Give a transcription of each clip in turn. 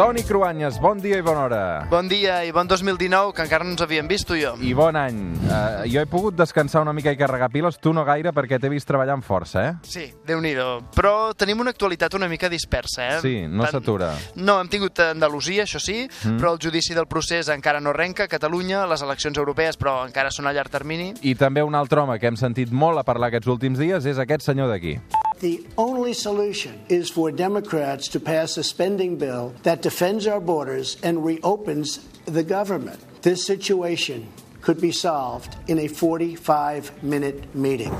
Toni Cruanyes, bon dia i bona hora. Bon dia i bon 2019, que encara no ens havíem vist tu i jo. I bon any. Uh, jo he pogut descansar una mica i carregar piles, tu no gaire perquè t'he vist treballant força, eh? Sí, déu nhi Però tenim una actualitat una mica dispersa, eh? Sí, no s'atura. No, hem tingut Andalusia, això sí, mm. però el judici del procés encara no arrenca, Catalunya, les eleccions europees, però encara són a llarg termini. I també un altre home que hem sentit molt a parlar aquests últims dies és aquest senyor d'aquí. The only solution is for Democrats to pass a spending bill that defends our borders and reopens the government. This situation could be solved in a 45 minute meeting.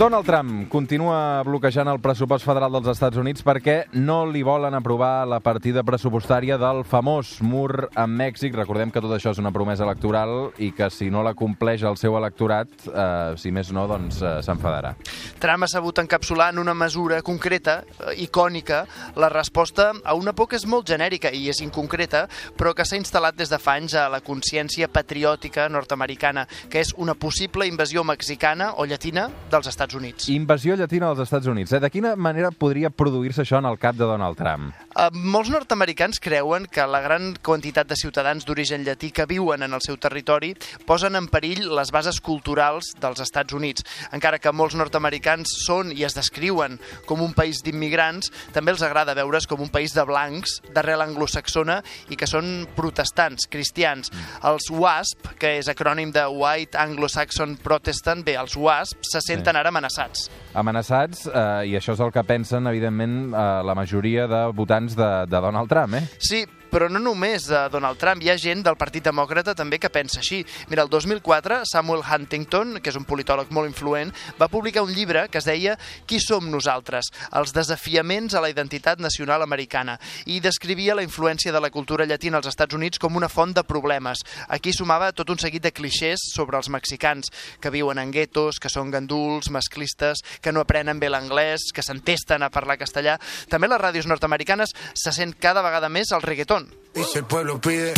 Donald Trump continua bloquejant el pressupost federal dels Estats Units perquè no li volen aprovar la partida pressupostària del famós mur amb Mèxic. Recordem que tot això és una promesa electoral i que si no la compleix el seu electorat, eh, si més no, doncs eh, s'enfadarà. Trump ha sabut encapsular en una mesura concreta, eh, icònica, la resposta a una por que és molt genèrica i és inconcreta, però que s'ha instal·lat des de fa anys a la consciència patriòtica nord-americana, que és una possible invasió mexicana o llatina dels Estats Estats Units. Invasió llatina dels Estats Units. Eh? De quina manera podria produir-se això en el cap de Donald Trump? Uh, molts nord-americans creuen que la gran quantitat de ciutadans d'origen llatí que viuen en el seu territori posen en perill les bases culturals dels Estats Units. Encara que molts nord-americans són i es descriuen com un país d'immigrants, també els agrada veure's com un país de blancs, d'arrel anglosaxona i que són protestants, cristians. Els WASP, que és acrònim de White Anglo-Saxon Protestant, bé, els WASP se senten ara amenaçats. Amenaçats, eh, i això és el que pensen, evidentment, eh, la majoria de votants de, de Donald Trump, eh? Sí, però no només de Donald Trump, hi ha gent del Partit Demòcrata també que pensa així. Mira, el 2004, Samuel Huntington, que és un politòleg molt influent, va publicar un llibre que es deia Qui som nosaltres? Els desafiaments a la identitat nacional americana i descrivia la influència de la cultura llatina als Estats Units com una font de problemes. Aquí sumava tot un seguit de clixés sobre els mexicans, que viuen en guetos, que són ganduls, masclistes, que no aprenen bé l'anglès, que s'entesten a parlar castellà. També les ràdios nord-americanes se sent cada vegada més el reggaeton Y si el pueblo pide,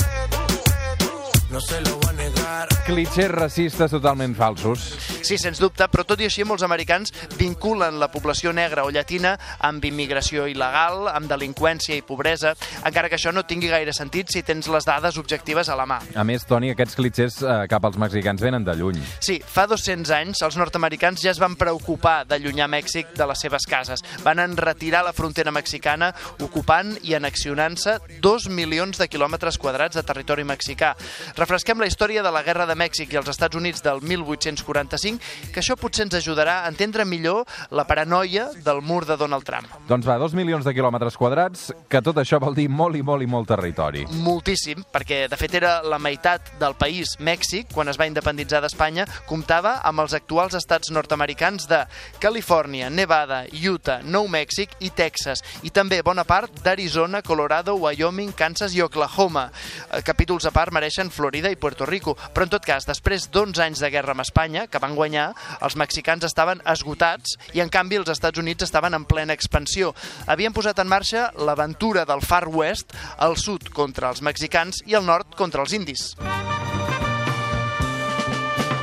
no se lo va a negar. Clitxers racistes totalment falsos. Sí, sens dubte, però tot i així molts americans vinculen la població negra o llatina amb immigració il·legal, amb delinqüència i pobresa, encara que això no tingui gaire sentit si tens les dades objectives a la mà. A més, Toni, aquests clitxers eh, cap als mexicans venen de lluny. Sí, fa 200 anys els nord-americans ja es van preocupar d'allunyar Mèxic de les seves cases. Van enretirar la frontera mexicana ocupant i annexionant-se dos milions de quilòmetres quadrats de territori mexicà. Refresquem la història de la Guerra de Mèxic i els Estats Units del 1845 que això potser ens ajudarà a entendre millor la paranoia del mur de Donald Trump. Doncs va, dos milions de quilòmetres quadrats, que tot això vol dir molt i molt i molt territori. Moltíssim, perquè de fet era la meitat del país, Mèxic, quan es va independitzar d'Espanya, comptava amb els actuals estats nord-americans de Califòrnia, Nevada, Utah, Nou Mèxic i Texas, i també bona part d'Arizona, Colorado, Wyoming, Kansas i Oklahoma. Eh, capítols a part mereixen Florida i Puerto Rico, però en tot cas, després d'11 anys de guerra amb Espanya, que van guanyar, els mexicans estaven esgotats i en canvi els Estats Units estaven en plena expansió. Havien posat en marxa l'aventura del Far West, al sud contra els mexicans i al nord contra els indis.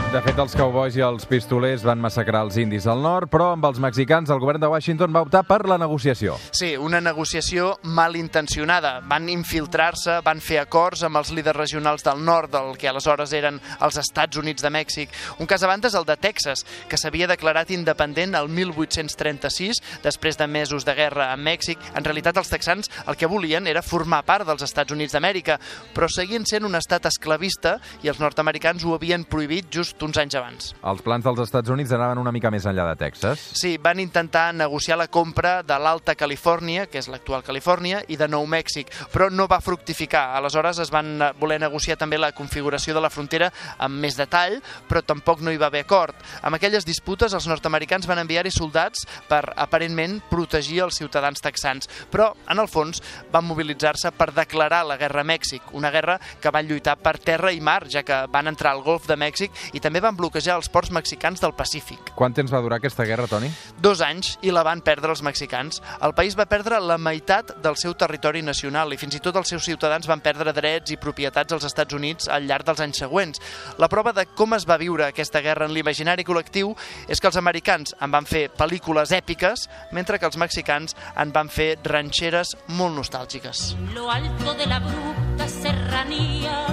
De fet, els cowboys i els pistolers van massacrar els indis al nord, però amb els mexicans el govern de Washington va optar per la negociació. Sí, una negociació malintencionada. Van infiltrar-se, van fer acords amb els líders regionals del nord, del que aleshores eren els Estats Units de Mèxic. Un cas abans és el de Texas, que s'havia declarat independent el 1836, després de mesos de guerra amb Mèxic. En realitat, els texans el que volien era formar part dels Estats Units d'Amèrica, però seguien sent un estat esclavista i els nord-americans ho havien prohibit just uns anys abans. Els plans dels Estats Units anaven una mica més enllà de Texas. Sí, van intentar negociar la compra de l'Alta Califòrnia, que és l'actual Califòrnia, i de Nou Mèxic, però no va fructificar. Aleshores es van voler negociar també la configuració de la frontera amb més detall, però tampoc no hi va haver acord. Amb aquelles disputes, els nord-americans van enviar-hi soldats per, aparentment, protegir els ciutadans texans, però, en el fons, van mobilitzar-se per declarar la guerra a Mèxic, una guerra que van lluitar per terra i mar, ja que van entrar al golf de Mèxic i també també van bloquejar els ports mexicans del Pacífic. Quant temps va durar aquesta guerra, Toni? Dos anys i la van perdre els mexicans. El país va perdre la meitat del seu territori nacional i fins i tot els seus ciutadans van perdre drets i propietats als Estats Units al llarg dels anys següents. La prova de com es va viure aquesta guerra en l'imaginari col·lectiu és que els americans en van fer pel·lícules èpiques, mentre que els mexicans en van fer ranxeres molt nostàlgiques. lo alto de la abrupta serranía,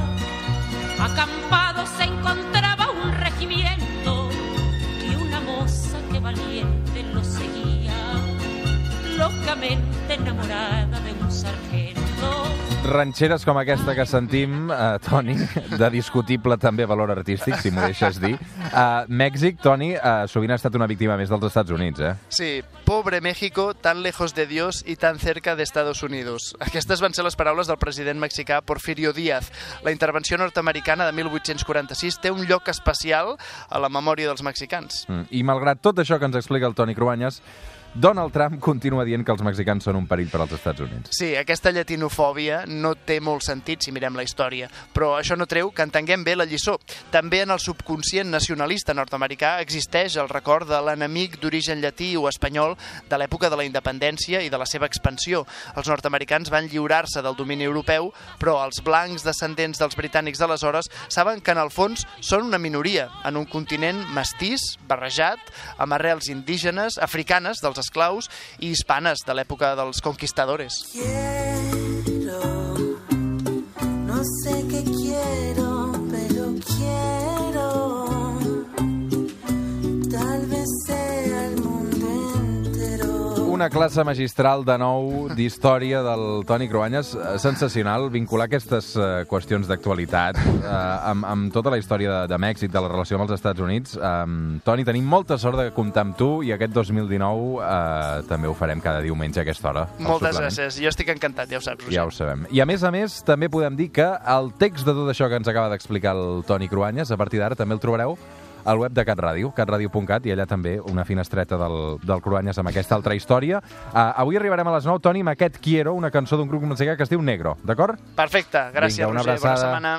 acampado se encontraba locamente enamorada de un sargento. Ranxeres com aquesta que sentim, eh, Toni, de discutible també valor artístic, si m'ho deixes dir. Eh, Mèxic, Toni, eh, sovint ha estat una víctima més dels Estats Units, eh? Sí, pobre México, tan lejos de Dios y tan cerca de Estados Unidos. Aquestes van ser les paraules del president mexicà Porfirio Díaz. La intervenció nord-americana de 1846 té un lloc especial a la memòria dels mexicans. Mm. I malgrat tot això que ens explica el Toni Cruanyes, Donald Trump continua dient que els mexicans són un perill per als Estats Units. Sí, aquesta llatinofòbia no té molt sentit si mirem la història, però això no treu que entenguem bé la lliçó. També en el subconscient nacionalista nord-americà existeix el record de l'enemic d'origen llatí o espanyol de l'època de la independència i de la seva expansió. Els nord-americans van lliurar-se del domini europeu, però els blancs descendents dels britànics d'aleshores saben que en el fons són una minoria en un continent mestís, barrejat, amb arrels indígenes, africanes dels esclaus i hispanes de l'època dels conquistadores. Quiero, no sé qué quiero, pero quiero. Tal vez sea. Una classe magistral de nou d'història del Toni Cruanyes. Eh, Sensacional vincular aquestes eh, qüestions d'actualitat eh, amb, amb tota la història de, de Mèxic, de la relació amb els Estats Units. Um, Toni, tenim molta sort de comptar amb tu i aquest 2019 eh, també ho farem cada diumenge a aquesta hora. Moltes suplement. gràcies. Jo estic encantat, ja ho saps, Roger. Ja ho sabem. I a més a més, també podem dir que el text de tot això que ens acaba d'explicar el Toni Cruanyes, a partir d'ara també el trobareu al web de Cat Ràdio, catradio.cat, i allà també una finestreta del, del Cruanyes amb aquesta altra història. Uh, avui arribarem a les 9, Toni, amb aquest Quiero, una cançó d'un grup musical que es diu Negro, d'acord? Perfecte, gràcies, Vinga, una Roger. Bona abraçada. setmana.